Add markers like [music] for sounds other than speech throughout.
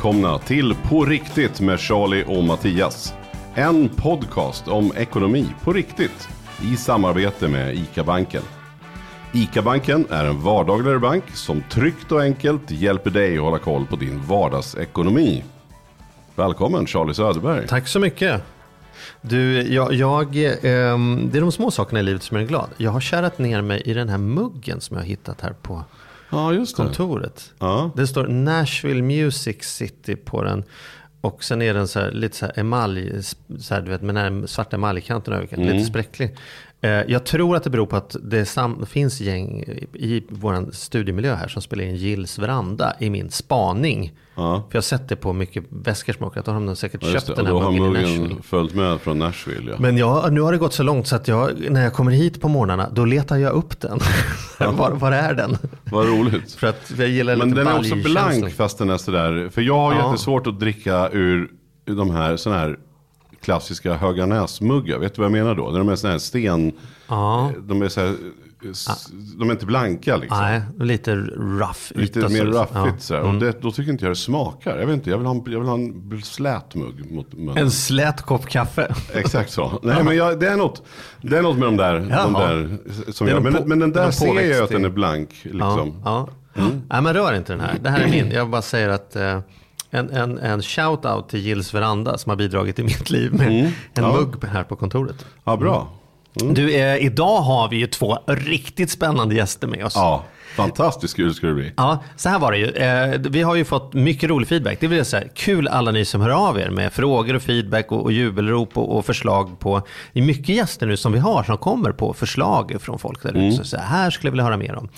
Välkomna till På riktigt med Charlie och Mattias. En podcast om ekonomi på riktigt i samarbete med ICA-banken. ICA-banken är en vardagligare bank som tryggt och enkelt hjälper dig att hålla koll på din vardagsekonomi. Välkommen Charlie Söderberg. Tack så mycket. Du, jag, jag, ehm, det är de små sakerna i livet som gör en glad. Jag har kärat ner mig i den här muggen som jag har hittat här på Ja, just det. kontoret. Ja. Det står Nashville Music City på den. Och sen är den så här, lite så här emalj, så här, du vet med den här svarta emaljkanten över, Mm. lite spräcklig. Eh, Jag tror att det beror på att det finns gäng i vår studiemiljö här som spelar in Gills veranda i min spaning. Ja. För jag har sett det på mycket väskor som åker, att då har de säkert Ja, köpt den här har muggen i Nashville. muggen följt med från Nashville. Ja. Men jag, nu har det gått så långt så att jag, när jag kommer hit på morgnarna, då letar jag upp den. [laughs] var, var är den? Vad roligt. [laughs] För att jag gillar Men lite den är också blank fast den är sådär. För jag har Ja. jättesvårt att dricka ur, ur de här sådana här klassiska Höganäsmuggar. Vet du vad jag menar då? När de är sådana här sten. Ja. De är så här, de är inte blanka liksom. Nej, lite rough Lite yta, mer så- raffigt ja. Och det, då tycker inte jag det smakar. Jag vet inte, jag vill ha en, jag vill ha en slät mugg mot munnen. En slät kopp kaffe. Exakt så. Nej men jag, det, är något, det är något med de där. De där som jag, men, på- men den där ser jag att den är blank. Liksom. Ja, ja. Nej men rör inte den här. Det här är min. Jag bara säger att eh, en, en, en shout-out till Gills veranda som har bidragit i mitt liv med en Mm. Ja. mugg här på kontoret. Ja, bra. Du, eh, idag har vi ju två riktigt spännande gäster med oss. Ja, fantastiskt kul ska det bli. Ja, så här var det ju. Eh, vi har ju fått mycket rolig feedback. Det vill säga, kul alla ni som hör av er med frågor och feedback och, och jubelrop och, och förslag på. Det är mycket gäster nu som vi har som kommer på förslag från folk där ute. Så, så här skulle jag vilja höra mer om.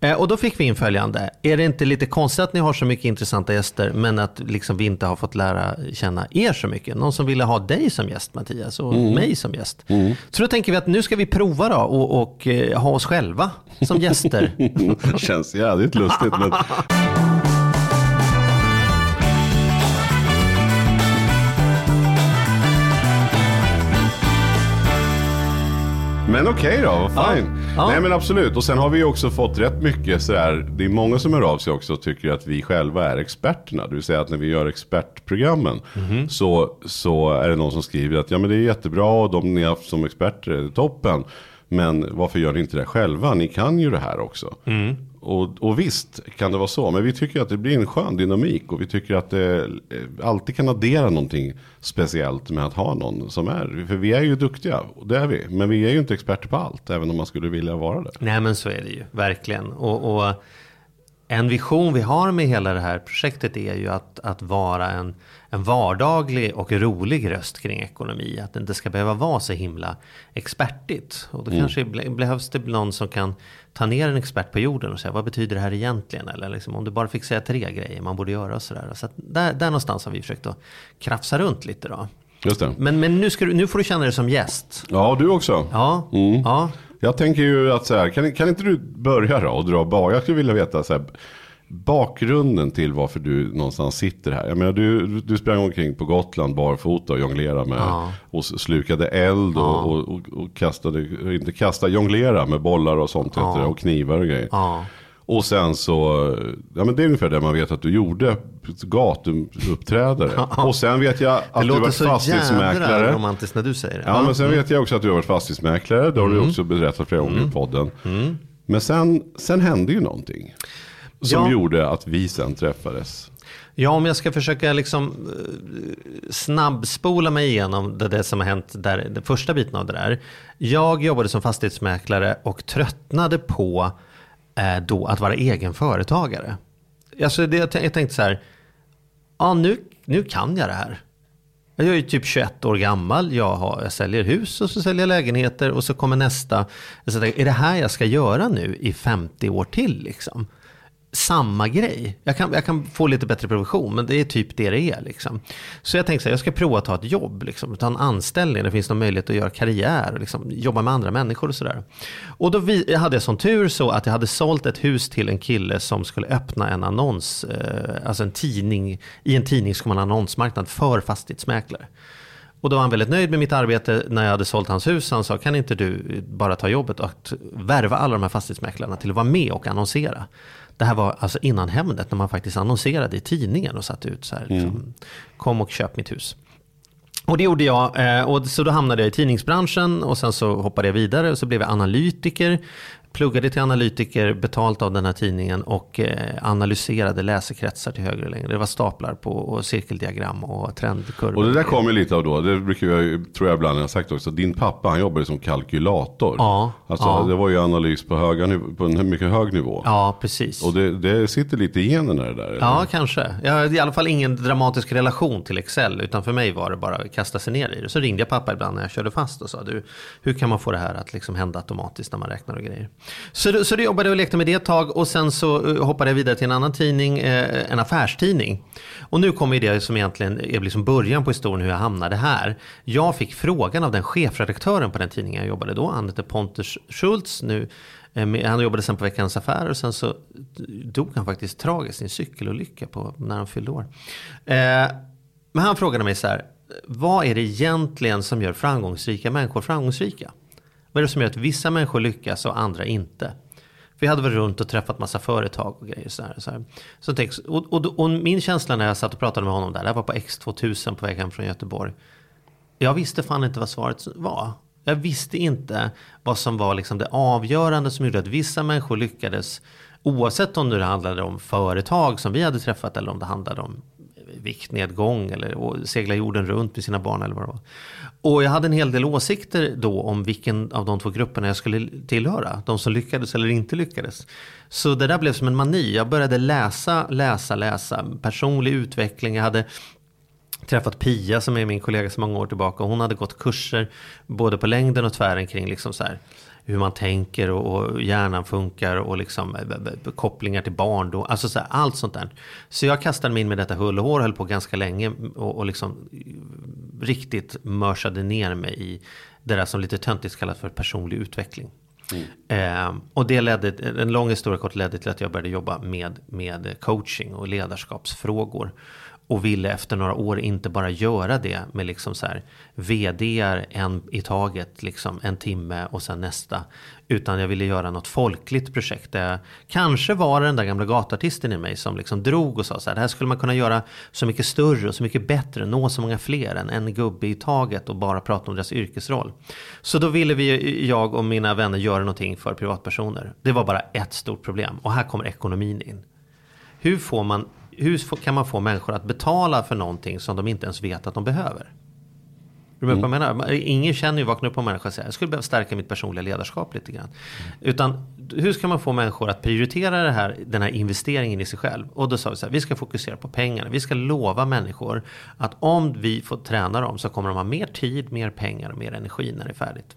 Eh, och då fick vi in följande. Är det inte lite konstigt att ni har så mycket intressanta gäster men att liksom vi inte har fått lära känna er så mycket? Någon som ville ha dig som gäst Mattias och mig som gäst. Så då tänker vi att nu ska vi prova då och, och eh, ha oss själva som gäster. [laughs] [laughs] Känns jävligt lustigt. Men... Men okej då, vad Ja, fine. ja. Nej men absolut. Och sen har vi ju också fått rätt mycket sådär. Det är många som hör av sig också och tycker att vi själva är experterna. Det vill säga att när vi gör expertprogrammen Mhm. så, så är det någon som skriver att ja men det är jättebra och de ni har haft som experter är toppen. Men varför gör ni inte det själva? Ni kan ju det här också. Mm. Och, och visst kan det vara så. Men vi tycker att det blir en skön dynamik. Och vi tycker att det eh, alltid kan addera någonting speciellt med att ha någon som är. För vi är ju duktiga. Och det är vi. Men vi är ju inte experter på allt. Även om man skulle vilja vara det. Nej men så är det ju, verkligen. Och, och en vision vi har med hela det här projektet är ju att, att vara en, en vardaglig och rolig röst kring ekonomi. Att det inte ska behöva vara så himla expertigt. Och då kanske ble- behövs det någon som kan ta ner en expert på jorden och säga vad betyder det här egentligen? Eller liksom, om du bara fick säga tre grejer man borde göra och sådär. Så där, där någonstans har vi försökt att krafsa runt lite då. Men, men nu, du, nu får du känna dig som gäst. Ja, du också. Ja, ja. Jag tänker ju att så här, kan, kan inte du börja då och dra bak? Jag skulle vilja veta så här, bakgrunden till varför du någonstans sitter här. Jag menar, du, du sprang omkring på Gotland barfota och jonglerade med Ja. och slukade eld och, och, och, och kastade, inte kasta, jonglera med bollar och sånt det, och knivar och grejer. Ja. Och sen så, ja men det är ungefär det man vet att du gjorde, gatuuppträdare. [laughs] Och sen vet jag Det att du låter varit så jävla fastighetsmäklare. romantiskt när du säger det. Ja, men sen vet jag också att du har varit fastighetsmäklare. Det har Mm. du också berättat flera gånger i podden. Men sen, sen hände ju någonting. Som Ja. gjorde att vi sen träffades. Ja, om jag ska försöka liksom eh, snabbspola mig igenom det, det som har hänt där, den första biten av det där. Jag jobbade som fastighetsmäklare och tröttnade på Eh, då att vara egen företagare. Alltså det, jag, jag tänkte så här, ja nu, nu kan jag det här. Jag är ju typ 21 år gammal, jag, har, jag säljer hus och så säljer jag lägenheter och så kommer nästa. Så är det här jag ska göra nu i 50 år till liksom? Samma grej. Jag kan, jag kan få lite bättre provision, men det är typ det det är. Liksom. Så jag tänkte så här, jag ska prova att ta ett jobb, liksom, ta en anställning, det finns någon möjlighet att göra karriär, och liksom, jobba med andra människor och sådär. Och då vi, hade jag sån tur så att jag hade sålt ett hus till en kille som skulle öppna en annons, eh, alltså en tidning, i en tidning ska man ha annonsmarknad för fastighetsmäklare. Och då var han väldigt nöjd med mitt arbete när jag hade sålt hans hus. Han sa, kan inte du bara ta jobbet och värva alla de här fastighetsmäklarna till att vara med och annonsera? Det här var alltså innan Hemnet när man faktiskt annonserade i tidningen och satte ut så här. Liksom, mm. Kom och köp mitt hus. Och det gjorde jag. Eh, och så då hamnade jag i tidningsbranschen och sen så hoppade jag vidare och så blev jag analytiker pluggade till analytiker betalt av den här tidningen och eh, analyserade läsekretsar till höger och längre. Det var staplar på och cirkeldiagram och trendkurvor. Och det där kommer lite av då, det brukar jag, tror jag ibland jag har sagt också, din pappa han jobbade som kalkylator. Ja, alltså ja. det var ju analys på, höga, på en mycket hög nivå. Ja, precis. Och det, det sitter lite i generna det där? Eller? Ja, kanske. Jag har i alla fall ingen dramatisk relation till Excel, utan för mig var det bara att kasta sig ner i det. Så ringde jag pappa ibland när jag körde fast och sa, du, hur kan man få det här att liksom hända automatiskt när man räknar och grejer? Så, så då jobbade jag och lekte med det ett tag och sen så eh, hoppade jag vidare till en annan tidning, eh, en affärstidning. Och nu kommer det som egentligen är liksom början på historien hur jag hamnade här. Jag fick frågan av den chefredaktören på den tidningen jag jobbade då, han hette Pontus Schultz. Nu, eh, han jobbade sen på Veckans Affärer och sen så dog han faktiskt tragiskt i en cykelolycka på, när han fyllde år. Eh, men han frågade mig så här, vad är det egentligen som gör framgångsrika människor framgångsrika? Vad är det som gör att vissa människor lyckas och andra inte? Vi hade väl runt och träffat massa företag och grejer. Så här, så här. Så tänk, och, och, och, min känsla när jag satt och pratade med honom där, det var på X2000 på väg hem från Göteborg. Jag visste fan inte vad svaret var. Jag visste inte vad som var liksom det avgörande som gjorde att vissa människor lyckades. Oavsett om det handlade om företag som vi hade träffat eller om det handlade om viktnedgång eller segla jorden runt med sina barn eller vad det var. Och jag hade en hel del åsikter då om vilken av de två grupperna jag skulle tillhöra. De som lyckades eller inte lyckades. Så det där blev som en mani. Jag började läsa, läsa, läsa. Personlig utveckling. Jag hade träffat Pia som är min kollega så många år tillbaka. Hon hade gått kurser både på längden och tvären kring liksom så här, hur man tänker och, och hjärnan funkar och liksom eh, kopplingar till barn. Då, alltså så här, allt sånt där. Så jag kastade mig in med detta hull och hår, höll på ganska länge och, och liksom riktigt mörsade ner mig i det där som lite töntigt kallas för personlig utveckling. Mm. Eh, och det ledde, en lång historia kort ledde till att jag började jobba med, med coaching och ledarskapsfrågor. Och ville efter några år inte bara göra det med liksom så här vd en i taget, liksom en timme och sen nästa. Utan jag ville göra något folkligt projekt. Där jag, kanske var det den där gamla gatartisten i mig som liksom drog och sa så här. Det här skulle man kunna göra så mycket större och så mycket bättre. Nå så många fler än en gubbe i taget och bara prata om deras yrkesroll. Så då ville vi, jag och mina vänner göra någonting för privatpersoner. Det var bara ett stort problem. Och här kommer ekonomin in. Hur får man hur kan man få människor att betala för någonting som de inte ens vet att de behöver? Mm. Menar? Ingen känner ju vakna upp på människa och säger jag skulle behöva stärka mitt personliga ledarskap lite grann. Mm. Utan hur ska man få människor att prioritera det här, den här investeringen i sig själv? Och då sa vi så här, vi ska fokusera på pengarna. Vi ska lova människor att om vi får träna dem så kommer de ha mer tid, mer pengar och mer energi när det är färdigt.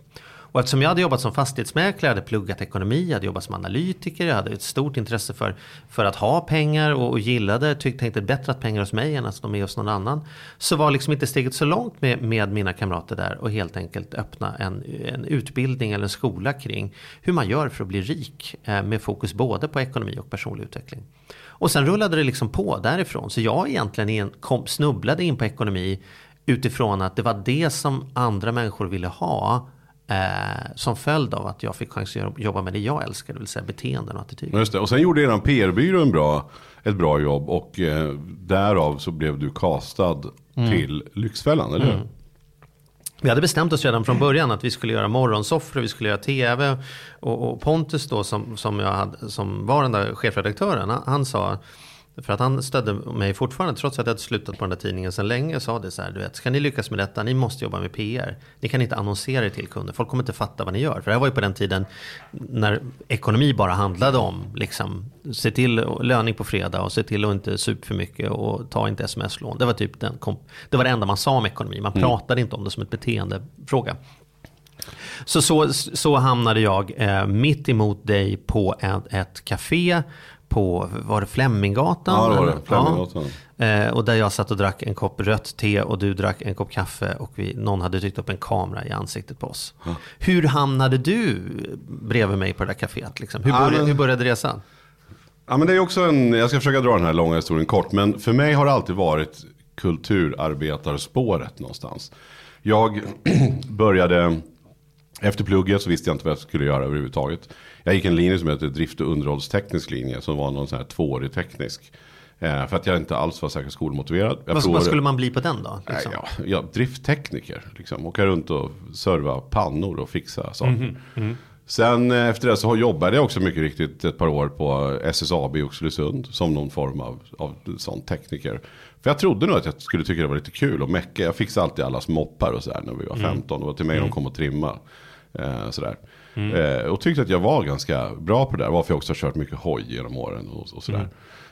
Och eftersom jag hade jobbat som fastighetsmäklare, jag hade pluggat ekonomi, jag hade jobbat som analytiker, jag hade ett stort intresse för, för att ha pengar och, och gillade, tyckte tänkte bättre att pengar hos mig än att de är hos någon annan. Så var liksom inte steget så långt med, med mina kamrater där och helt enkelt öppna en, en utbildning eller en skola kring hur man gör för att bli rik eh, med fokus både på ekonomi och personlig utveckling. Och sen rullade det liksom på därifrån. Så jag egentligen kom, snubblade in på ekonomi utifrån att det var det som andra människor ville ha Eh, som följd av att jag fick chans att jobba med det jag älskar, det vill säga beteenden och attityder. Just det. Och sen gjorde er PR-byrå en bra, ett bra jobb och eh, därav så blev du castad mm. till Lyxfällan, eller hur? Mm. Vi hade bestämt oss redan från början att vi skulle göra morgonsoffor, vi skulle göra tv. Och, och Pontus då som, som, jag hade, som var den där chefredaktören, han, han sa För att han stödde mig fortfarande, trots att jag hade slutat på den där tidningen sedan länge. Sa det så här, du vet, ska ni lyckas med detta, ni måste jobba med PR. Ni kan inte annonsera er till kunder, folk kommer inte fatta vad ni gör. För det här var ju på den tiden när ekonomi bara handlade om, liksom, se till löning på fredag och se till att inte supa för mycket och ta inte sms-lån. Det var typ den, det var det enda man sa om ekonomi, man pratade inte om det som ett beteendefråga. Så, så, så hamnade jag eh, mitt emot dig på ett, ett café på, var det Fleminggatan? Ja, det var det. Fleminggatan. Ja. Eh, och där jag satt och drack en kopp rött te och du drack en kopp kaffe och vi, någon hade tryckt upp en kamera i ansiktet på oss. Hur hamnade du bredvid mig på det där kaféet? Liksom? Hur, Ja, började, men- hur började resan? Ja, men det är också en, jag ska försöka dra den här långa historien kort, men för mig har det alltid varit kulturarbetarspåret någonstans. Jag [clears throat] började, efter plugget så visste jag inte vad jag skulle göra överhuvudtaget. Jag gick en linje som heter drift och underhållsteknisk linje, som var någon sån här tvåårig teknisk. Eh, för att jag inte alls var särskilt skolmotiverad. Jag Vad, vad provade- skulle man bli på den då? Liksom? ja, ja, drifttekniker. Liksom. Åka runt och serva pannor och fixa saker. Mhm, Sen eh, efter det så jobbade jag också mycket riktigt ett par år på SSAB i Oxelösund. Som någon form av, av sån tekniker. För jag trodde nog att jag skulle tycka det var lite kul att mecka. Jag fixade alltid allas moppar och sådär när vi var Mm. 15. Det var till mig de kom och trimma. Eh, sådär. Eh, och tyckte att jag var ganska bra på det där. Varför jag också har kört mycket hoj genom åren och, och sådär.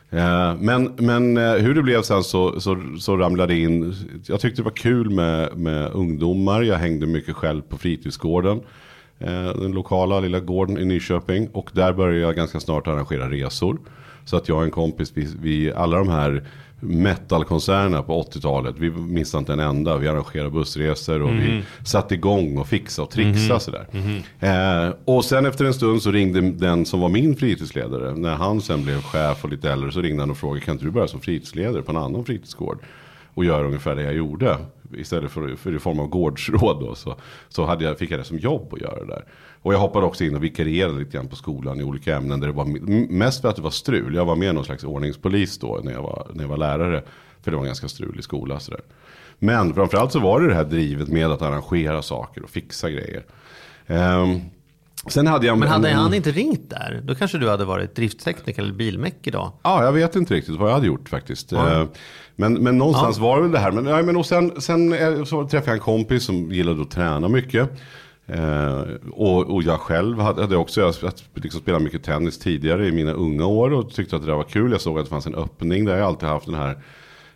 Eh, men men hur det blev sen så, så, så ramlade det in. Jag tyckte det var kul med, med ungdomar. Jag hängde mycket själv på fritidsgården. Den lokala lilla gården i Nyköping. Och där började jag ganska snart arrangera resor. Så att jag och en kompis, vi, vi alla de här metalkonserterna på 80-talet. Vi missade inte en enda. Vi arrangerade bussresor och vi satte igång och fixade och trixade sådär. Eh, och sen efter en stund så ringde den som var min fritidsledare. När han sen blev chef och lite äldre så ringde han och frågade kan inte du börja som fritidsledare på en annan fritidsgård? Och göra ungefär det jag gjorde. Istället för, för i form av gårdsråd då, så, så hade jag, fick jag det som jobb att göra det där. Och jag hoppade också in och vikarierade lite grann på skolan i olika ämnen. Där det var mest för att det var strul. Jag var med någon slags ordningspolis då när jag var, när jag var lärare. För det var en ganska strulig skola. Sådär. Men framförallt så var det det här drivet med att arrangera saker och fixa grejer. Ehm, sen hade jag... Men hade han inte ringt där, då kanske du hade varit drifttekniker eller bilmek idag. Ja, jag vet inte riktigt vad jag hade gjort faktiskt. Eh, Men, men någonstans var det väl det här. Men, ja, men och sen, sen eh, så träffade jag en kompis som gillade att träna mycket. Eh, och, och jag själv hade, hade också jag, liksom spelat mycket tennis tidigare i mina unga år och tyckte att det där var kul. Jag såg att det fanns en öppning där jag alltid haft den här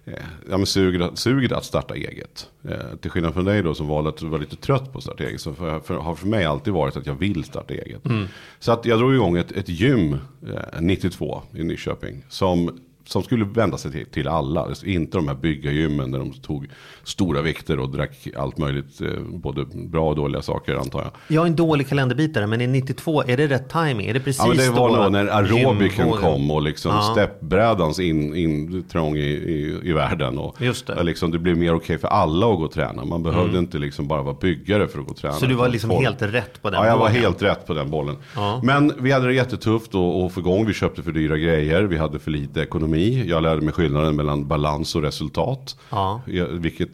eh, ja, men suget, suget att starta eget. Eh, till skillnad från dig då som valde att vara lite trött på att starta eget. Så för, för, har för mig alltid varit att jag vill starta eget. Så att jag drog igång ett, ett gym eh, 92 i Nyköping. Som, som skulle vända sig till, till alla. Inte de här byggargymmen där de tog stora vikter och drack allt möjligt. Eh, både bra och dåliga saker antar jag. Jag är en dålig kalenderbitare, men i 92, är det rätt timing? Är det precis Ja men det var då när aerobiken kom och liksom Ja. steppbrädans in, intrång i, i, i världen. Och Just det. och Liksom, det blev mer okej för alla att gå och träna. Man behövde inte liksom bara vara byggare för att gå och träna. Så du var liksom Folk- helt rätt på den Ja, jag var helt rätt på den bollen. Ja. Men vi hade det jättetufft att att få igång. Vi köpte för dyra grejer. Vi hade för lite ekonomi. Jag lärde mig skillnaden mellan balans och resultat. Ja. Ja,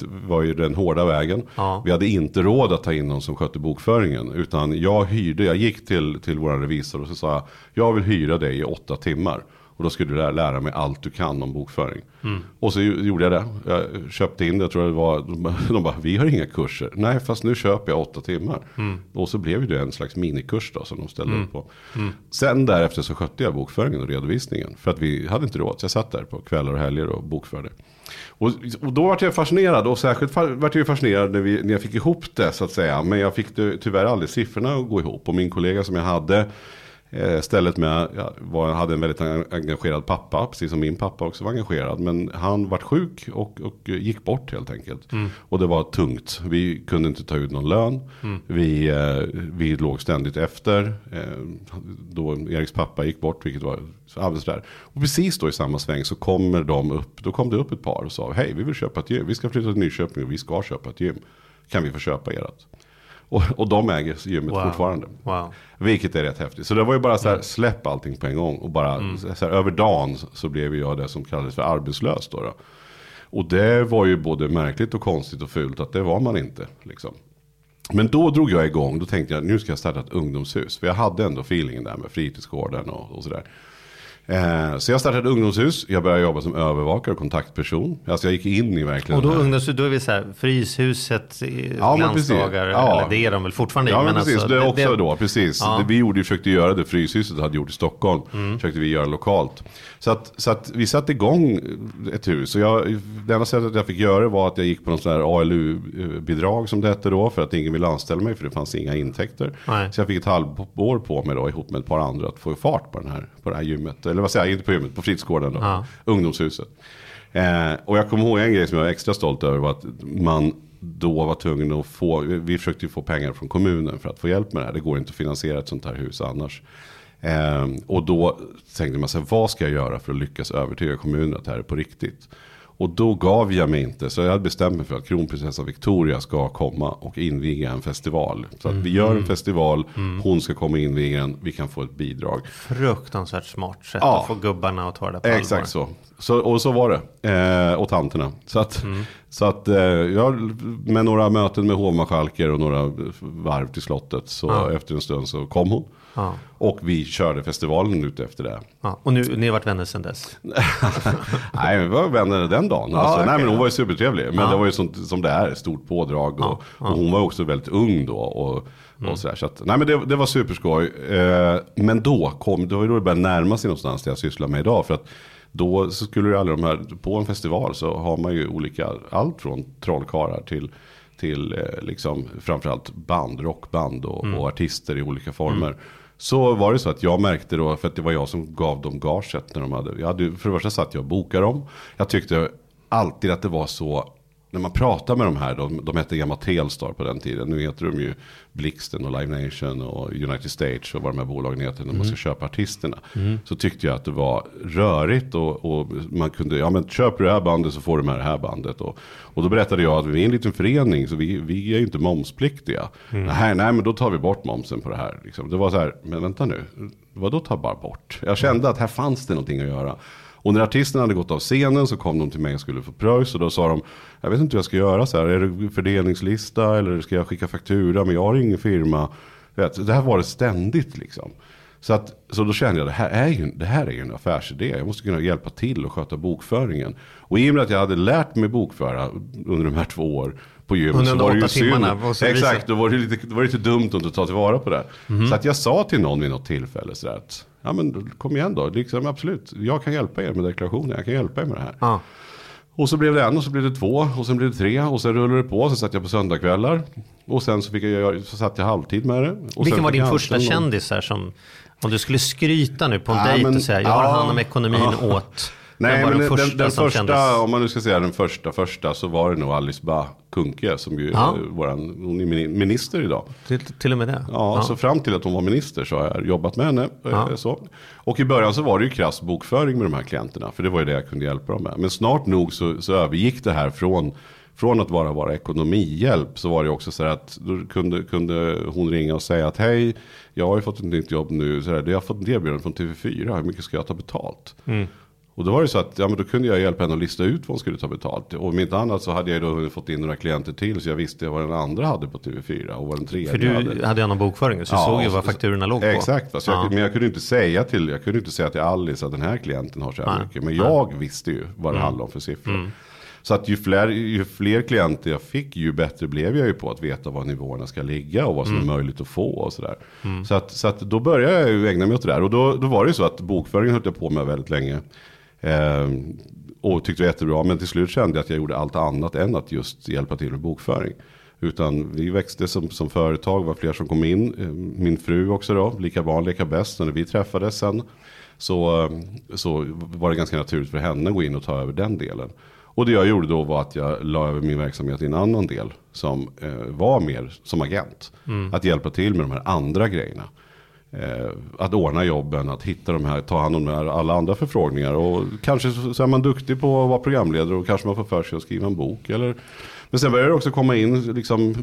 Vilket var ju den hårda vägen. Ja. Vi hade inte råd att ta in någon som skötte bokföringen. Utan jag hyrde, jag gick till, till vår revisor och så sa jag, jag vill hyra dig i åtta timmar. Och då skulle du lära, lära mig allt du kan om bokföring. Mm. Och så gjorde jag det. Jag köpte in det, jag tror det var, de bara- vi har inga kurser. Nej, fast nu köper jag åtta timmar. Mm. Och så blev det en slags minikurs då som de ställde upp på. Sen därefter så skötte jag bokföringen och redovisningen. För att vi hade inte råd. Så jag satt där på kvällar och helger och bokförde. Och, och då var jag fascinerad och särskilt vart jag fascinerad när, vi, när jag fick ihop det så att säga. Men jag fick tyvärr aldrig siffrorna att gå ihop. Och min kollega som jag hade stället med, jag var, hade en väldigt en- engagerad pappa. Precis som min pappa också var engagerad. Men han vart sjuk och, och gick bort helt enkelt. Och det var tungt. Vi kunde inte ta ut någon lön. Vi, eh, vi låg ständigt efter. Eh, då Eriks pappa gick bort, vilket var alldeles där. Och precis då i samma sväng så kommer de upp, då kom det upp ett par och sa, hej vi vill köpa ett gym, vi ska flytta till Nyköping och vi ska köpa ett gym. Kan vi få köpa ert? Och, och de äger gymmet Wow. fortfarande. Wow. Vilket är rätt häftigt. Så det var ju bara så här, släpp allting på en gång. Och bara så här, över dagen så blev jag det som kallades för arbetslös då. då. Och det var ju både märkligt och konstigt och fult att det var man inte. Liksom. Men då drog jag igång, då tänkte jag nu ska jag starta ett ungdomshus. För jag hade ändå feelingen där med fritidsgården och, och sådär. Eh, så jag startade ett ungdomshus. Jag började jobba som övervakare och kontaktperson. Alltså jag gick in i verkligen Och då, den här- ungdoms, då är vi så här, Fryshuset, eh, Ja, glansdagar, Ja. eller det är de väl fortfarande Ja men, precis, alltså, det är också då, precis. Ja. Mm. Det vi gjorde, försökte göra det Fryshuset hade gjort i Stockholm, försökte vi göra lokalt. Så att, så att vi satte igång ett hus. Och jag, det enda sättet jag fick göra var att jag gick på någon sån här ALU-bidrag som det hette då, för att ingen ville anställa mig, för det fanns inga intäkter. Nej. Så jag fick ett halvår på mig då, ihop med ett par andra, att få fart på, den här, på det här gymmet. Eller vad säger jag, inte på gymmet, på fritidsgården då, Ja. ungdomshuset. Eh, och jag kommer ihåg en grej som jag var extra stolt över var att man då var tvungen att få, vi försökte ju få pengar från kommunen för att få hjälp med det här. Det går inte att finansiera ett sånt här hus annars. Eh, och då tänkte man sig, vad ska jag göra för att lyckas övertyga kommunen att det här är på riktigt? Och då gav jag mig inte, så jag hade bestämt mig för att kronprinsessan Victoria ska komma och inviga en festival. Så att vi gör en festival, hon ska komma och inviga den, vi kan få ett bidrag. Fruktansvärt smart sätt Ja. att få gubbarna att ta det på allvar. Exakt så. Så. Och så var det. Eh, och tanterna. Så att, Mm. så att eh, jag, med några möten med hovmarskalker och några varv till slottet. Så Ja. efter en stund så kom hon. Ja. Och vi körde festivalen ut efter det. Ja. Och nu, ni har varit vänner sedan dess? [laughs] Nej, vi var vänner den dagen. Alltså, okej. nej, men hon var ju supertrevlig. Men det var ju sånt, som det är, stort pådrag. Och, och hon var också väldigt ung då. Och, Mm. sådär. Så att, nej, men det, det var superskoj. Eh, men då kom, det var ju då det började närma sig någonstans det jag sysslar med idag. För att då skulle ju alla de här, på en festival så har man ju olika, allt från trollkarlar till till eh, liksom, framförallt band, rockband och, och artister i olika former. Så var det så att jag märkte då, för att det var jag som gav dem gaget när de hade, jag hade för det första satt jag och bokade dem. Jag tyckte alltid att det var så, när man pratar med de här, de, de hette gamla Telstar på den tiden, nu heter de ju Blixten och Live Nation och United States och vad de här bolagen heter när man ska köpa artisterna. Så tyckte jag att det var rörigt och, och man kunde, ja men köper du det här bandet så får du med det här bandet. Och, och då berättade jag att vi är en liten förening så vi, vi är ju inte momspliktiga. Nej, nej men då tar vi bort momsen på det här. Liksom. Det var så här, men vänta nu, vad då ta bara bort? Jag kände att här fanns det någonting att göra. Och när artisterna hade gått av scenen så kom de till mig och skulle få pröjs. Och då sa de, jag vet inte hur jag ska göra så här. Är det fördelningslista eller ska jag skicka faktura? Men jag har ingen firma. Det här var det ständigt liksom. Så, att, så då kände jag, det här, är ju, det här är ju en affärsidé. Jag måste kunna hjälpa till och sköta bokföringen. Och i och med att jag hade lärt mig bokföra under de här två år på gymmet. Under så var det ju timmarna, synd. Exakt, då var det lite, då var det lite dumt att inte ta tillvara på det. Så att jag sa till någon vid något tillfälle så att, ja men kom igen då, liksom, absolut, jag kan hjälpa er med deklarationen, jag kan hjälpa er med det här. Ja. Och så blev det en och så blev det två och sen blev det tre och sen rullade det på. Sen satt jag på söndagkvällar. Och sen så, fick jag, så satt jag halvtid med det. Och Vilken var din första kändis här som, om du skulle skryta nu på en Ja, dejt men- och säga, jag har ja, hand om ekonomin ja. åt. Nej, men den den, första den, första, kändes? om man nu ska säga den första, första så var det nog Alice Bah Kuhnke som ju Ja. är våran, hon är mini- minister idag. Till, till och med det? Ja, så fram till att hon var minister så har jag jobbat med henne. eh, Ja. Så. Och i början så var det ju krass bokföring med de här klienterna. För det var ju det jag kunde hjälpa dem med. Men snart nog så, så övergick det här från, från att bara vara ekonomihjälp. Så var det också så här att då kunde, kunde hon ringa och säga att hej, jag har ju fått ett nytt jobb nu. Så här, jag har fått ett erbjudande från TV4, hur mycket ska jag ta betalt? Och då var det så att ja, men då kunde jag hjälpa henne att lista ut vad hon skulle ta betalt. Och om inte annat så hade jag då fått in några klienter till. Så jag visste vad den andra hade på TV4 och vad den tredje För du hade. hade ju någon bokföring, så du såg ju vad fakturorna låg på. Exakt, jag, Ja. men jag kunde inte säga till, jag kunde inte säga till Alice att den här klienten har så här Nej. Mm. mycket. Men jag visste ju vad det handlade om för siffror. Så att ju fler, ju fler klienter jag fick, ju bättre blev jag ju på att veta var nivåerna ska ligga och vad som Mm. är möjligt att få och sådär. Så, att, så att då började jag ju ägna mig åt det där. Och då, då var det ju så att bokföringen höll jag på med väldigt länge. Ehm, och tyckte det var jättebra. Men till slut kände jag att jag gjorde allt annat än att just hjälpa till med bokföring. Utan vi växte som, som företag, var fler som kom in. Eh, Min fru också då, lika barn, lika bäst. När vi träffades sen så, eh, så var det ganska naturligt för henne att gå in och ta över den delen. Och det jag gjorde då var att jag la över min verksamhet i en annan del som eh, var mer som agent. Att hjälpa till med de här andra grejerna. Eh, att ordna jobben, att hitta de här, ta hand om de här, alla andra förfrågningar. Och kanske så, så är man duktig på att vara programledare och kanske man får för sig att skriva en bok. Eller, men sen börjar det också komma in liksom,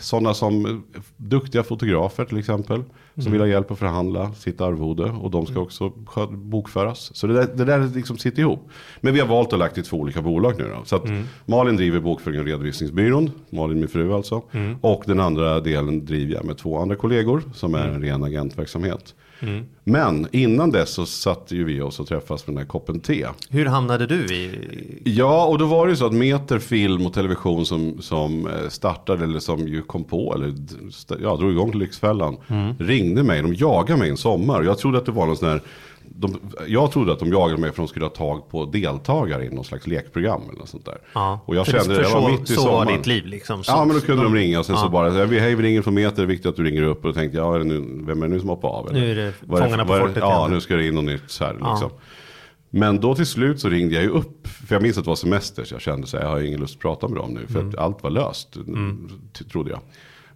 sådana som eh, duktiga fotografer till exempel. Som vill ha hjälp att förhandla sitt arvode. Och de ska också skö- bokföras. Så det där, det där liksom sitter ihop. Men vi har valt att lagt i två olika bolag nu då. Så att Malin driver bokföring och redovisningsbyrån. Malin min fru alltså. Och den andra delen driver jag med två andra kollegor. Som är en ren agentverksamhet. Men innan dess så satt ju vi oss och träffas med den här koppen te. Hur hamnade du i... Ja, och då var det ju så att Meter Film och Television som, som eh, startade, eller som ju kom på, eller ja, drog igång Lyxfällan, ringde mig. De jagade mig en sommar. Jag trodde att det var någon sån här, de, jag trodde att de jagade mig för att de skulle ha tag på deltagare i någon slags lekprogram eller något sånt där. Ja. Och jag För- kände för det, jag var så- mitt i så var sommaren. ditt liv liksom. Så- ja, men då kunde de ringa och sen så ja. bara, så vi- hej vi ringer från Meter, det är viktigt att du ringer upp. Och då tänkte jag, ja, är nu, vem är det nu som hoppar av? eller? Nu är det Vad Fångarna på fortet Ja, nu ska det in något nytt så här liksom. Men då till slut så ringde jag ju upp. För jag minns att det var semester. Så jag kände så här, jag har ingen lust att prata med dem nu. För Mm. att allt var löst. t- Trodde jag.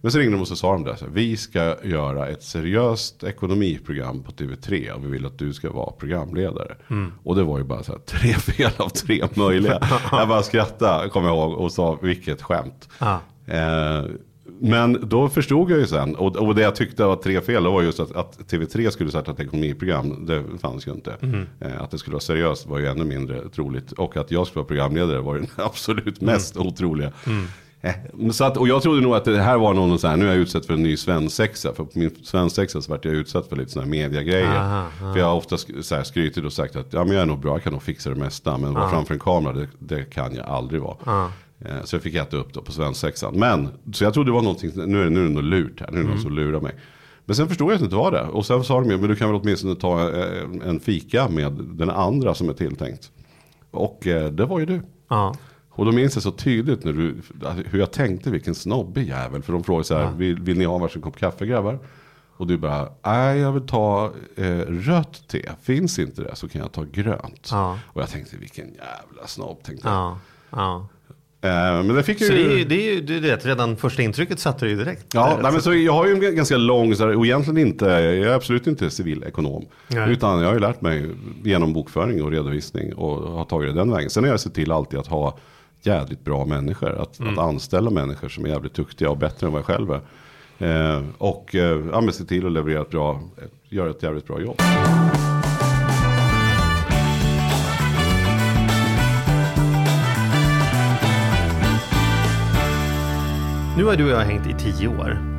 Men så ringde de och så sa de det. Så här, vi ska göra ett seriöst ekonomiprogram på TV3. Och vi vill att du ska vara programledare. Mm. Och det var ju bara så här, tre [laughs] fel av tre möjliga. jag bara skrattade, kommer jag ihåg. Och sa, vilket skämt. Ja. Eh, men då förstod jag ju sen, och, och det jag tyckte var tre fel, det var just att, att TV3 skulle starta ett ekonomiprogram, det fanns ju inte. Eh, att det skulle vara seriöst var ju ännu mindre troligt. Och att jag skulle vara programledare var ju den [laughs] absolut mest otroliga. Eh, men Så att, och jag trodde nog att det här var någon så här, nu är jag utsatt för en ny svensexa. För på min svensexa så vart jag utsatt för lite sådana här mediagrejer. Aha, För jag har ofta så här skrytit och sagt att ja, men jag är nog bra, jag kan nog fixa det mesta. Men vara framför en kamera, det, det kan jag aldrig vara. Eh, Så jag fick äta upp då på svensexan. Men, så jag trodde det var någonting, nu är det, nu är det något lurt här, nu är det någon som lurar mig. Men sen förstod jag att det inte var det. Och sen sa de ju, men du kan väl åtminstone ta eh, en fika med den andra som är tilltänkt. Och eh, det var ju du. Ja. Och då minns jag så tydligt när du, hur jag tänkte vilken snobbig jävel. För de frågade så här, vill, vill ni ha varsin kopp kaffe grabbar? Och du bara, nej jag vill ta eh, rött te. Finns inte det så kan jag ta grönt. Ja. Och jag tänkte vilken jävla snobb tänkte jag. Ja. ja. Eh, men det fick Så ju. det är ju, det är ju du vet, redan första intrycket satte du ju direkt. Ja, nej, men så- så jag har ju en ganska lång, så här, och egentligen inte, jag är absolut inte civilekonom. Nej. Utan jag har ju lärt mig genom bokföring och redovisning och har tagit det den vägen. Sen har jag sett till alltid att ha jävligt bra människor. Att, att anställa människor som är jävligt duktiga och bättre än vad jag själv är. Eh, och eh, ja, se till att leverera ett bra, göra ett jävligt bra jobb. Nu har du och jag hängt i tio år.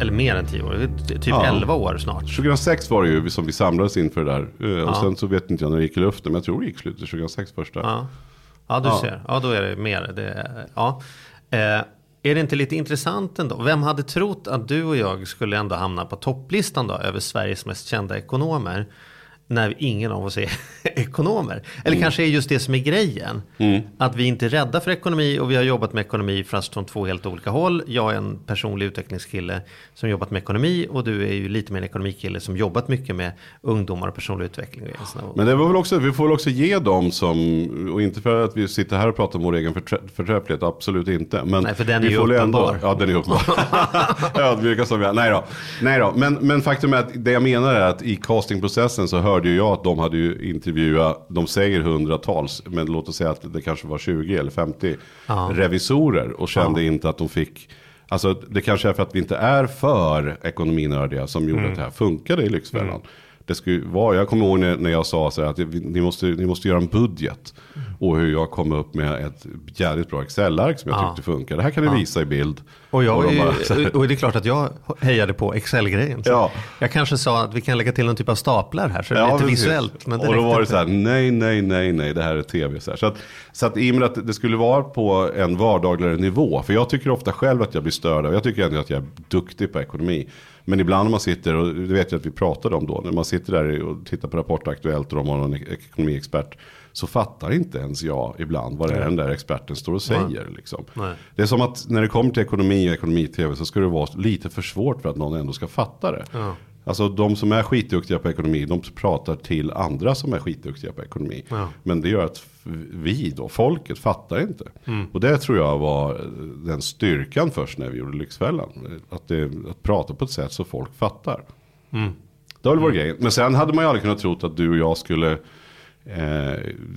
Eller mer än tio år. Typ Ja. elva år snart. 2006 var det ju som vi samlades inför det där. Eh, Och Ja. sen så vet inte jag när det gick i luften. Men jag tror det gick slutet 2006 första. Ja, ja du Ja. ser. Ja, då är det mer. Det, ja. Eh, är det inte lite intressant ändå? Vem hade trott att du och jag skulle ändå hamna på topplistan då över Sveriges mest kända ekonomer? När ingen av oss är [laughs] ekonomer. Eller kanske är just det som är grejen. Att vi inte är rädda för ekonomi och vi har jobbat med ekonomi fast från två helt olika håll. Jag är en personlig utvecklingskille som jobbat med ekonomi och du är ju lite mer en ekonomikille som jobbat mycket med ungdomar och personlig utveckling. och Men det var väl också, vi får väl också ge dem som, och inte för att vi sitter här och pratar om vår egen förträ- förträfflighet, absolut inte. Men Nej, för den är ju uppenbar. ja, den är uppenbar. [laughs] [laughs] Ödmjuka som vi är. Nej då. Nej då. Men, men faktum är att det jag menar är att i castingprocessen så hörde ju jag att de hade ju intervjuat, de säger hundratals, men låt oss säga att det kanske var 20 eller 50 revisorer och kände inte att de fick Alltså det kanske är för att vi inte är för ekonominördiga som gjorde att det här funkade i Lyxfällan. Det skulle vara, jag kommer ihåg när, när jag sa så här att ni måste, ni måste göra en budget. Och hur jag kom upp med ett jävligt bra Excel-ark som jag Ja. tyckte funkar. Det här kan ni visa i bild. Och, jag, de är bara och det är klart att jag hejade på Excel-grejen. Ja. Jag kanske sa att vi kan lägga till någon typ av staplar här så det är lite precis. visuellt. Men och då var det så här, nej, nej, nej, nej, det här är tv. Så, här. så, att, så att i och med att det skulle vara på en vardagligare nivå. För jag tycker ofta själv att jag blir störd av, jag tycker ändå att jag är duktig på ekonomi. Men ibland när man sitter, och det vet jag att vi pratade om då, när man sitter där och tittar på Rapport Aktuellt och de har någon ek- ekonomiexpert. Så fattar inte ens jag ibland vad det är den där experten står och säger. Liksom. Nej. Det är som att när det kommer till ekonomi och ekonomi-tv så ska det vara lite för svårt för att någon ändå ska fatta det. Ja. Alltså de som är skitduktiga på ekonomi, de pratar till andra som är skitduktiga på ekonomi. Ja. Men det gör att vi då, folket, fattar inte. Mm. Och det tror jag var den styrkan först när vi gjorde Lyxfällan. Att, det, att prata på ett sätt så folk fattar. Mm. Det var väl vår grej. Men sen hade man ju aldrig kunnat tro att du och jag skulle eh,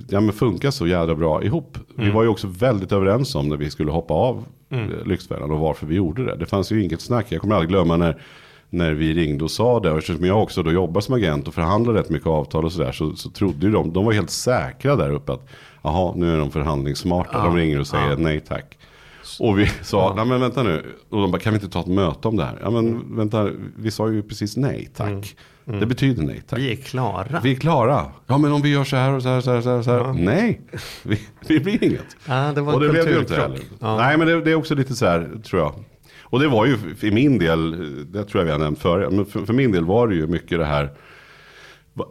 ja, men funka så jävla bra ihop. Mm. Vi var ju också väldigt överens om när vi skulle hoppa av mm. Lyxfällan och varför vi gjorde det. Det fanns ju inget snack. Jag kommer aldrig glömma när, när vi ringde och sa det. Och eftersom jag också då jobbar som agent och förhandlar rätt mycket avtal och sådär. Så, så trodde ju de, de var helt säkra där uppe att jaha, nu är de förhandlingssmarta. Ja, De ringer och säger ja. nej tack. Och vi [laughs] sa, nej men vänta nu. Och de bara, kan vi inte ta ett möte om det här? Ja men vänta, vi sa ju precis nej tack. Det betyder nej tack. Vi är klara. Vi är klara. Ja men om vi gör så här och så här, så här, så här, så här. Nej, [laughs] vi, vi blir inget. Ja, det var och det blev det ju inte heller. Ja. Nej men det, det är också lite så här, tror jag. Och det var ju i min del, det tror jag vi har nämnt förut, men för, för min del var det ju mycket det här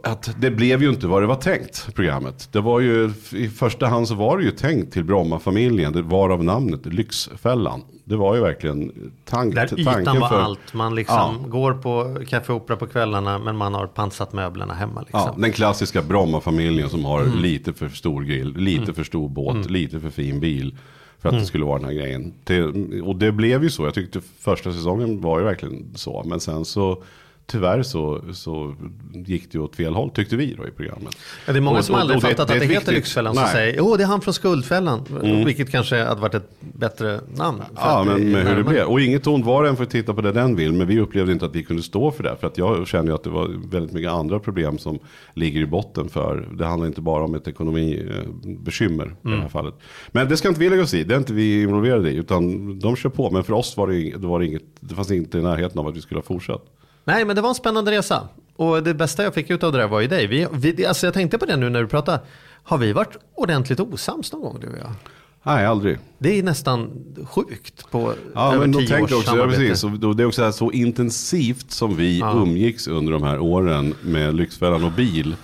att det blev ju inte vad det var tänkt, programmet. Det var ju, i första hand så var det ju tänkt till Bromma-familjen, det var av namnet Lyxfällan. Det var ju verkligen tank, Där tanken ytan var för... allt. Man liksom går på Café Opera på kvällarna men man har pansat möblerna hemma. Liksom. Ja, den klassiska Bromma-familjen som har lite för stor grill, lite för stor båt, lite för fin bil. För att det skulle vara den här grejen. Det, och det blev ju så. Jag tyckte första säsongen var ju verkligen så. Men sen så tyvärr så, så gick det åt fel håll tyckte vi då i programmet. Ja, det är många Och- som och- aldrig och det- fattat det att det ett heter viktigt- Lyxfällan som Nej. Mm. säger jo det är han från Skuldfällan. Vilket kanske hade varit ett bättre namn. Ja, men hur det blev. Och inget ont var än för att titta på det den vill. Men vi upplevde inte att vi kunde stå för det. För att jag kände ju att det var väldigt mycket andra problem som ligger i botten för. Det handlar inte bara om ett ekonomibekymmer i det Mm. här fallet. Men det ska inte vi lägga oss i. Det är inte vi involverade i. Utan de kör på. Men för oss var det, det, var inget, det fanns inte i närheten av att vi skulle ha fortsatt. Nej, men det var en spännande resa. Och det bästa jag fick ut av det där var ju dig. Vi, vi, alltså jag tänkte på det nu när du pratade. Har vi varit ordentligt osams någon gång du och jag? Nej, aldrig. Det är nästan sjukt på Ja, över men då tio års också, ja, samarbete. precis, och då, det är också så, intensivt som vi umgicks under de här åren med Lyxfällan och bil.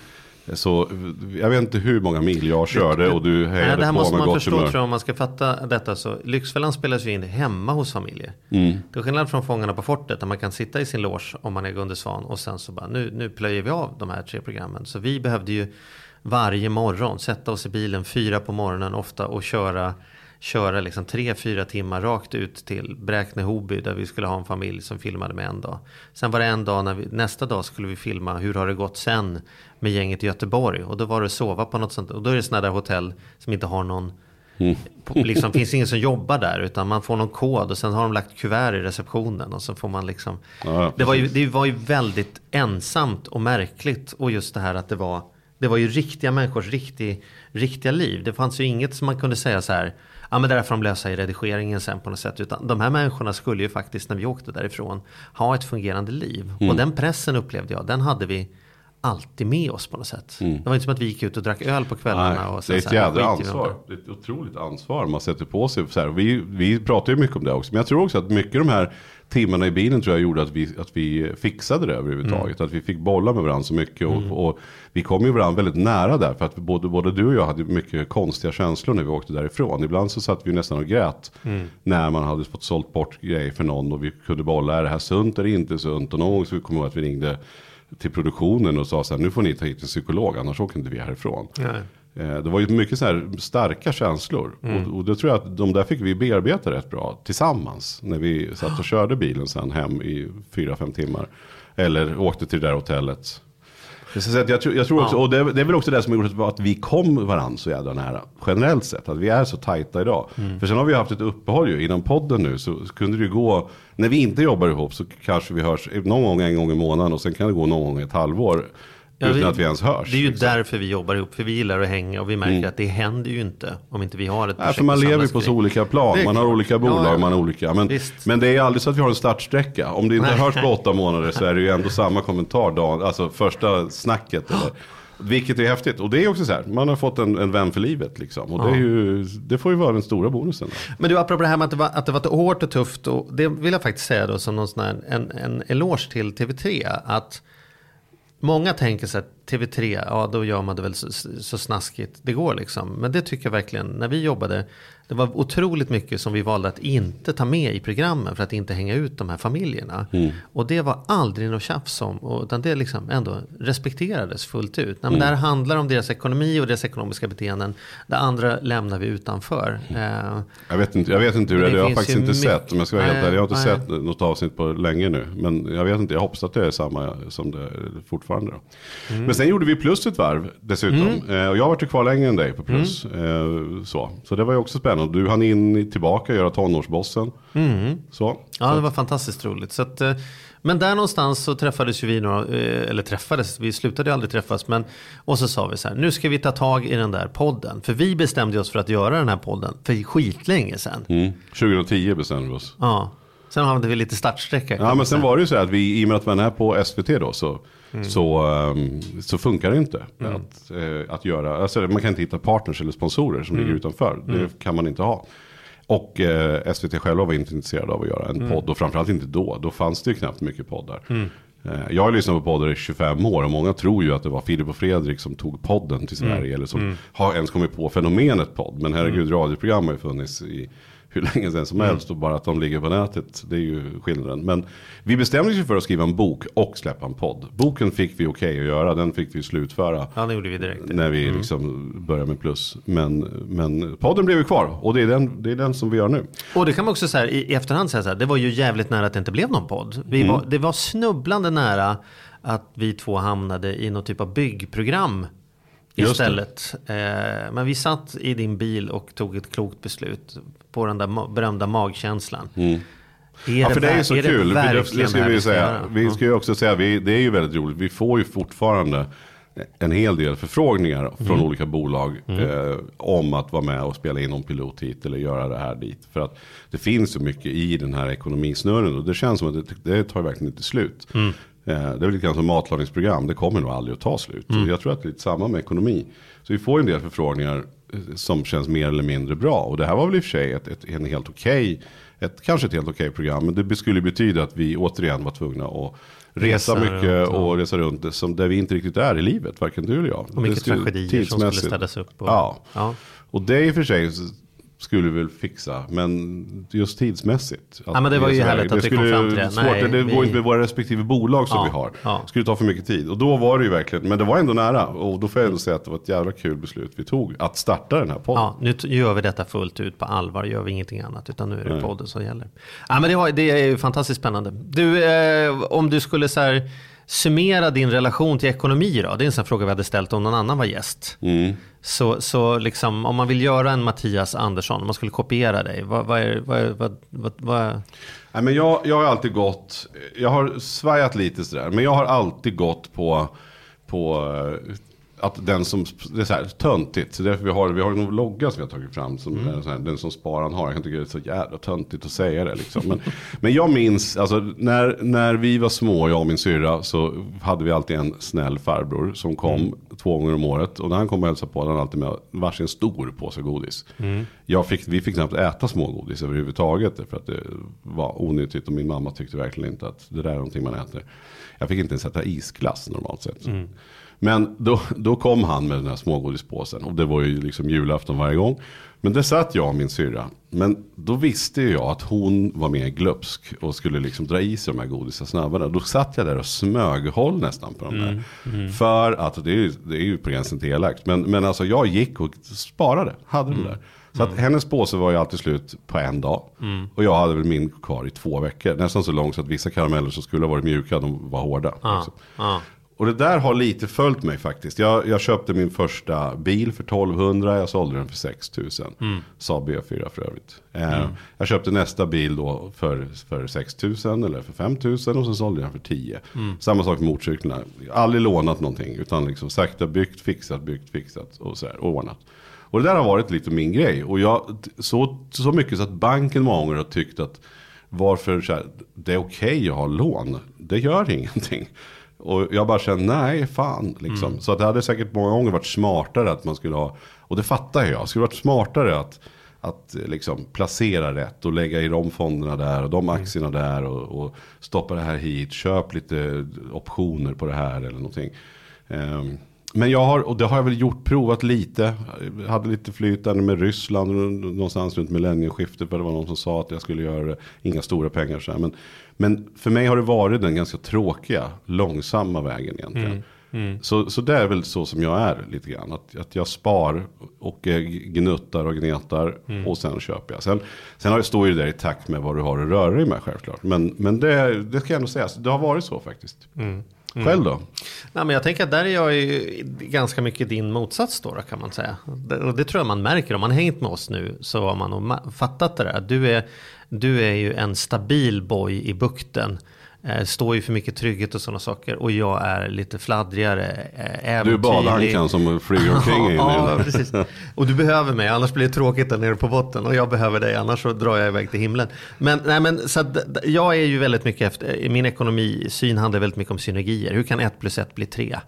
Så jag vet inte hur många mil jag körde och du Nej, hejade det här på måste man gott förstå humör. tror jag om man ska fatta detta. Så Lyxfällan spelas ju in hemma hos familjer. Mm. Det är skillnad från Fångarna på fortet där man kan sitta i sin loge om man är Gunde Svan och sen så bara nu, nu plöjer vi av de här tre programmen. Så vi behövde ju varje morgon sätta oss i bilen fyra på morgonen ofta och köra köra liksom tre, fyra timmar rakt ut till Bräkne-Hoby där vi skulle ha en familj som filmade med en dag. Sen var det en dag, när vi, nästa dag skulle vi filma hur har det gått sen med gänget i Göteborg. Och då var det sova på något sånt. Och då är det sådana där hotell som inte har någon på- liksom finns ingen som jobbar där utan man får någon kod och sen har de lagt kuvert i receptionen och så får man liksom. Ja, det, var ju, det var ju väldigt ensamt och märkligt och just det här att det var det var ju riktiga människors riktig, riktiga liv. Det fanns ju inget som man kunde säga så här. Ja men det där får de lösa i redigeringen sen på något sätt. Utan de här människorna skulle ju faktiskt när vi åkte därifrån ha ett fungerande liv. Mm. Och den pressen upplevde jag. Den hade vi alltid med oss på något sätt. Det var inte som att vi gick ut och drack öl på kvällarna. Mm. Nej, och det är ett så jädra ansvar. Det är ett otroligt ansvar man sätter på sig. Så här, vi, vi pratar ju mycket om det också. Men jag tror också att mycket de här timmarna i bilen tror jag gjorde att vi, att vi fixade det överhuvudtaget. Mm. Att vi fick bolla med varandra så mycket. Och, och vi kom ju varandra väldigt nära där. För att både, både du och jag hade mycket konstiga känslor när vi åkte därifrån. Ibland så satt vi nästan och grät. Mm. När man hade fått sålt bort grejer för någon. Och vi kunde bolla, är det här sunt eller inte sunt? Och någon gång så kom jag ihåg att vi ringde till produktionen och sa så här, nu får ni ta hit en psykolog, annars åker inte vi härifrån. Nej. Eh, Det var ju mycket så här starka känslor. Mm. Och, och det tror jag att de där fick vi bearbeta rätt bra tillsammans. När vi satt och körde bilen sen hem i fyra, fem timmar. Eller åkte till det där hotellet. Så jag, tror, jag tror också, och det, det är väl också det som har gjort att vi kom varandra så jävla nära. Generellt sett, att vi är så tajta idag. Mm. För sen har vi haft ett uppehåll ju. Inom podden nu så kunde det ju gå, när vi inte jobbar ihop så kanske vi hörs någon gång en gång i månaden. Och sen kan det gå någon gång ett halvår. Ja, utan vi- att vi ens hörs. Det är ju liksom. därför vi jobbar ihop. För vi gillar att hänga och vi märker att det händer ju inte om inte vi har ett Nej, för man lever på så olika plan. Det Man har olika bolag, Ja, ja. man har olika. Men, Visst. men det är aldrig så att vi har en startsträcka. Om det inte Nej. hörs på åtta månader så är det ju ändå samma kommentar dagen, alltså första snacket. Eller, vilket är häftigt. Och det är också så här, man har fått en, en vän för livet liksom. Och det, är ju, det får ju vara den stora bonusen. Men du, apropå det här med att det var, att det var hårt och tufft. Och det vill jag faktiskt säga då som någon sån här, en, en eloge till TV3. Att många tänker så att TV3, ja då gör man det väl så, så snaskigt det går liksom. Men det tycker jag verkligen, när vi jobbade, det var otroligt mycket som vi valde att inte ta med i programmen för att inte hänga ut de här familjerna. Och det var aldrig något tjafs om, utan det liksom ändå respekterades fullt ut. Nej, men Det här handlar om deras ekonomi och deras ekonomiska beteenden. Det andra lämnar vi utanför. Eh, Jag vet inte, jag vet inte hur det är, det jag har faktiskt inte sett. Om jag ska vara helt ärlig, jag har inte nej. sett något avsnitt på länge nu. Men jag vet inte, jag hoppas att det är samma som det är fortfarande. Mm. Men sen gjorde vi plus ett varv dessutom. Eh, och jag har varit kvar längre än dig på plus. Mm. Eh, så. så det var ju också spännande. Sen. Och du hann in tillbaka och göra tonårsbossen. Så. Ja, det var fantastiskt roligt. Så att, eh, men där någonstans så träffades ju vi några, eh, eller träffades, vi slutade ju aldrig träffas. Men, och så sa vi så här, nu ska vi ta tag i den där podden. För vi bestämde oss för att göra den här podden för skitlänge sedan. Mm. 2010 bestämde vi oss. Ja. Sen hade vi lite startsträcka. Ja men sen säga. var det ju så här att vi, i och med att man är på SVT då så, så, ehm, så funkar det inte. Att, eh, att göra, alltså man kan inte hitta partners eller sponsorer som ligger utanför. Det kan man inte ha. Och eh, SVT själva var inte intresserade av att göra en podd. Och framförallt inte då. Då fanns det ju knappt mycket poddar. Eh, Jag har lyssnat på poddar i 25 år och många tror ju att det var Filip och Fredrik som tog podden till Sverige. Eller som har ens kommit på fenomenet podd. Men herregud, radioprogram har ju funnits i hur länge sedan som helst. Och bara att de ligger på nätet, det är ju skillnaden. Men vi bestämde oss för att skriva en bok och släppa en podd. Boken fick vi okej att göra, den fick vi slutföra. Ja, det gjorde vi direkt. När vi liksom började med plus. Men, men podden blev ju kvar och det är, den, det är den som vi gör nu. Och det kan man också säga i, i efterhand säga så här, det var ju jävligt nära att det inte blev någon podd. Vi Mm. var, det var snubblande nära att vi två hamnade i någon typ av byggprogram istället. Eh, men vi satt i din bil och tog ett klokt beslut på den där berömda magkänslan. Är Mm. Ja, för det är ju så ver- kul. Det, det, verkligen ska vi, säga. vi ska ju också säga, vi, det är ju väldigt roligt. Vi får ju fortfarande en hel del förfrågningar från Mm. olika bolag eh, om att vara med och spela in någon pilot hit eller göra det här dit. För att det finns så mycket i den här ekonomisnurren och det känns som att det, det tar verkligen inte slut. Mm. Eh, det är lite grann som matlagningsprogram, det kommer nog aldrig att ta slut. Mm. Jag tror att det är lite samma med ekonomi. Så vi får en del förfrågningar som känns mer eller mindre bra. Och det här var väl i och för sig ett, ett, en helt okej, ett, kanske ett helt okej program. Men det skulle betyda att vi återigen var tvungna att resa, Resa mycket runt, och resa runt som där vi inte riktigt är i livet, varken du eller jag. Och mycket Det tragedier som skulle städas upp. Och, Ja. ja. och det i och för sig skulle vi väl fixa, men just tidsmässigt. Ja, men det var ju härligt att vi kom skulle fram till det. Svårt, Nej, det vi- går inte med våra respektive bolag som Ja, vi har. ja. Det skulle ta för mycket tid. Och då var det ju verkligen, men det var ändå nära. Och då får jag ändå säga att det var ett jävla kul beslut vi tog. Att starta den här podden. Ja, nu gör vi detta fullt ut på allvar, gör vi ingenting annat, utan nu är det podden som gäller. Ja, men det, har, det är ju fantastiskt spännande. Du, eh, om du skulle så här, summera din relation till ekonomi då, det är en sån fråga vi hade ställt om någon annan var gäst. Mm. Så, så liksom, om man vill göra en Mattias Andersson, om man skulle kopiera dig, vad, vad är, vad, vad, vad, vad, Nej, men jag, jag har alltid gått, jag har svajat lite sådär, men jag har alltid gått på, på att den som, det är så här töntigt, så därför vi har, vi har en logga som vi har tagit fram, som så här, den som spararen har, jag kan tycka det är så jävla töntigt att säga det liksom. Men, [laughs] men jag minns, alltså när, när vi var små, jag och min syrra, så hade vi alltid en snäll farbror som kom två gånger om året. Och när han kom och hälsade på, hade han alltid med varsin stor påse godis. Jag fick, vi fick knappt äta smågodis överhuvudtaget, för att det var onyttigt och min mamma tyckte verkligen inte att det där är någonting man äter. Jag fick inte ens äta isglass normalt sett. Men då, då kom han med den här smågodispåsen och det var ju liksom julafton varje gång. Men det satt jag och min syrra. Men då visste jag att hon var mer glupsk och skulle liksom dra i sig de här godisarna snabbare. Då satt jag där och smöghåll nästan på de där. För att, det är, ju, det är ju på gränsen till elakt. Men, men alltså jag gick och sparade, hade den där. Så att hennes påse var ju alltid slut på en dag. Och jag hade väl min kvar i två veckor. Nästan så långt så att vissa karameller som skulle ha varit mjuka, de var hårda. ja, liksom. Och det där har lite följt mig faktiskt. Jag, jag köpte min första bil för 1200, jag sålde den för 6000. Mm. Saab B4 för övrigt. Eh, Jag köpte nästa bil då för, för 6000 eller för 5000 och sen sålde jag den för 10. Samma sak med motorcyklarna. Aldrig lånat någonting utan liksom sakta byggt, fixat, byggt, fixat och så här, ordnat. Och det där har varit lite min grej. Och jag, så, så mycket så att banken många gånger har tyckt att varför så här, det är okej att ha lån. Det gör ingenting. Och jag bara känner, nej fan. Liksom. Så att det hade säkert många gånger varit smartare att man skulle ha, och det fattar jag, det skulle varit smartare att, att liksom placera rätt och lägga i de fonderna där och de aktierna där och, och stoppa det här hit, köp lite optioner på det här eller någonting. Ehm, men jag har, och det har jag väl gjort, provat lite. Jag hade lite flytande med Ryssland någonstans runt millennieskiftet. För det var någon som sa att jag skulle göra det. Inga stora pengar så här. Men, men för mig har det varit den ganska tråkiga, långsamma vägen egentligen. Så, så det är väl så som jag är lite grann. Att, att jag spar och eh, gnuttar och gnetar och sen köper jag. Sen, sen har det, står ju det där i takt med vad du har att röra dig med självklart. Men, men det, det ska jag ändå säga, det har varit så faktiskt. Själv då? Nej, men jag tänker att där är jag ju ganska mycket din motsats då, kan man säga. Och det tror jag man märker om man hängt med oss nu så har man nog fattat det där. Du är, du är ju en stabil boy i bukten. Eh, står ju för mycket trygghet och sådana saker. Och jag är lite fladdrigare, eh, Du är äventyrlig. badankan som flyger omkring i [laughs] ja, den där. precis. Och du behöver mig, annars blir det tråkigt där nere på botten. Och jag behöver dig, annars så drar jag iväg till himlen. Men, nej, men så att, jag är ju väldigt mycket efter, min ekonomisyn handlar väldigt mycket om synergier. Hur kan ett plus ett bli tre?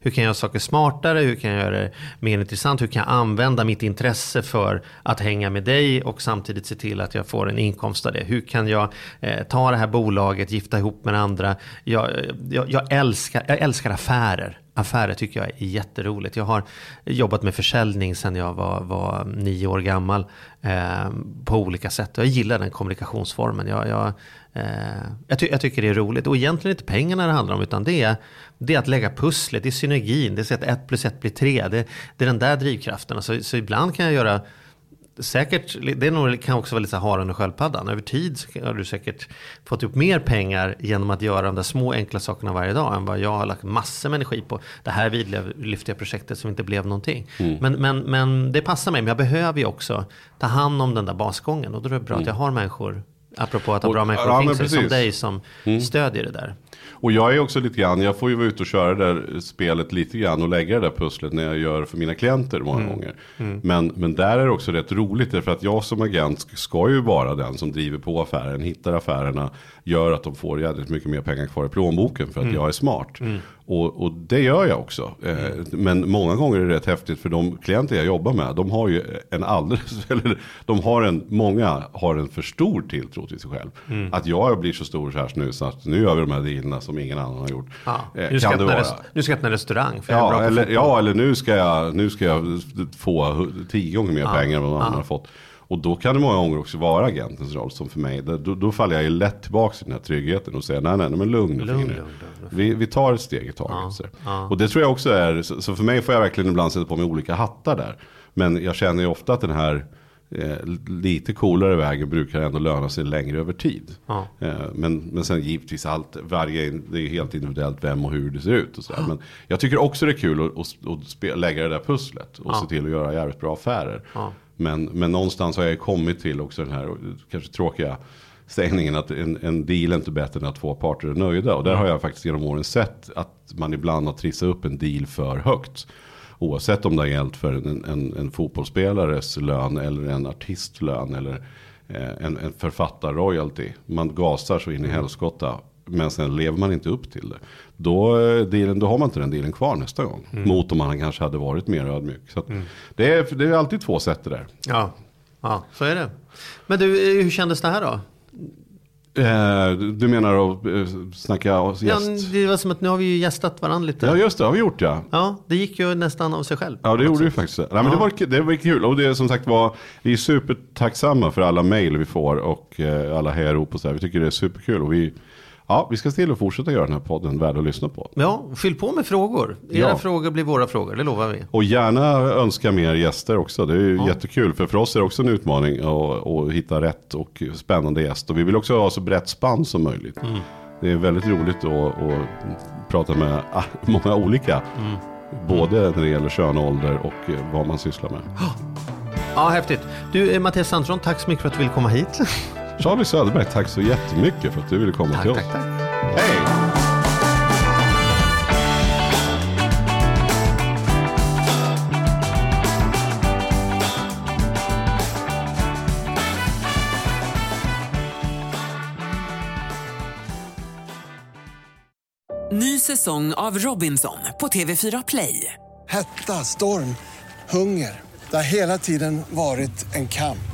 Hur kan jag göra saker smartare? Hur kan jag göra det mer intressant? Hur kan jag använda mitt intresse för att hänga med dig och samtidigt se till att jag får en inkomst av det? Hur kan jag eh, ta det här bolaget, gifta ihop med andra? Jag, jag, jag, älskar, jag älskar affärer. Affärer tycker jag är jätteroligt. Jag har jobbat med försäljning sedan jag var, var nio år gammal eh, på olika sätt. Och jag gillar den kommunikationsformen. Jag, jag, eh, jag, ty, jag tycker det är roligt. Och egentligen inte pengarna det handlar om utan det är, det är att lägga pusslet, det är synergin, det är att ett plus ett blir tre. Det, det är den där drivkraften. Så, så ibland kan jag göra Säkert, det är nog, kan också vara lite så här haren och sköldpaddan. Över tid så har du säkert fått upp mer pengar genom att göra de där små enkla sakerna varje dag än vad jag har lagt massor med energi på. Det här vidlyftiga projektet som inte blev någonting. Men, men, men det passar mig, men jag behöver ju också ta hand om den där basgången. Och då är det bra att jag har människor, apropå att ha Och- bra människor ja, omkring sig, som dig som stödjer det där. Och jag är också lite grann, jag får ju vara ute och köra det där spelet lite grann och lägga det där pusslet när jag gör för mina klienter många Mm. gånger. Men, men där är det också rätt roligt därför att jag som agent ska ju vara den som driver på affären, hittar affärerna, gör att de får jävligt mycket mer pengar kvar i plånboken för att Mm. jag är smart. Och, och det gör jag också. Eh, Men många gånger är det rätt häftigt för de klienter jag jobbar med, de har ju en alldeles, [laughs] eller de har en, många har en för stor tilltro till sig själv. Mm. Att jag blir så stor så här nu så att nu gör vi de här dealerna som ingen annan har gjort. Ja. Eh, Nu, ska kan jag det vara. nu ska jag öppna restaurang för jag Ja på eller, ja, eller nu ska jag, nu ska jag få tio gånger mer pengar än vad någon annan har fått. Och då kan det många gånger också vara agentens roll som för mig. Då, då, faller jag ju lätt tillbaka till den här tryggheten och säger nej, nej, nej men lugn. Lugn, lugn, lugn. Vi, vi tar ett steg i taget. så. Och det tror jag också är, så, så för mig får jag verkligen ibland sätta på mig olika hattar där. Men jag känner ju ofta att den här eh, lite coolare vägen brukar ändå löna sig längre över tid. Ja. Eh, men, men sen givetvis allt, varje, det är helt individuellt vem och hur det ser ut. Och så. Men jag tycker också det är kul att, att, att spe, lägga det där pusslet och Ja. se till att göra jävligt bra affärer. Ja. Men, men någonstans har jag kommit till också den här kanske tråkiga stängningen att en, en deal är inte bättre än att två parter är nöjda. Och där har jag faktiskt genom åren sett att man ibland har trissat upp en deal för högt. Oavsett om det har gällt för en, en, en fotbollsspelares lön eller en artistlön eller eh, en, en författarroyalty. Man gasar så in i helskotta. Men sen lever man inte upp till det. Då, eh, dealen, då har man inte den dealen kvar nästa gång. Mot om man kanske hade varit mer ödmjuk. Så att det, är, det är alltid två sätt det där. Ja. ja, så är det. Men du, hur kändes det här då? Eh, du menar att eh, snacka Ja, gäst? det var som att nu har vi ju gästat varandra lite. Ja just det, har vi gjort ja. Ja, det gick ju nästan av sig själv. Ja det gjorde vi faktiskt. Nej, men Ja. det, var, det var kul och det är som sagt var, vi är supertacksamma för alla mejl vi får och eh, alla hejarop och så här. Vi tycker det är superkul och vi, ja, vi ska till och fortsätta göra den här podden värd att lyssna på. Ja, fyll på med frågor. Era Ja. frågor blir våra frågor, det lovar vi. Och gärna önska mer gäster också. Det är ju jättekul. För för oss är det också en utmaning att, att hitta rätt och spännande gäst. Och vi vill också ha så brett spann som möjligt. Det är väldigt roligt att, att prata med [laughs] många olika. Både när det gäller kön, ålder och vad man sysslar med. Ja, häftigt. Du, eh, Mattias Sandström, tack så mycket för att du ville komma hit. [laughs] Charlie Söderberg, tack så jättemycket för att du ville komma tack, till oss. tack, tack. Hej! Ny säsong av Robinson på TV4 Play. Hetta, storm, hunger. Det har hela tiden varit en kamp.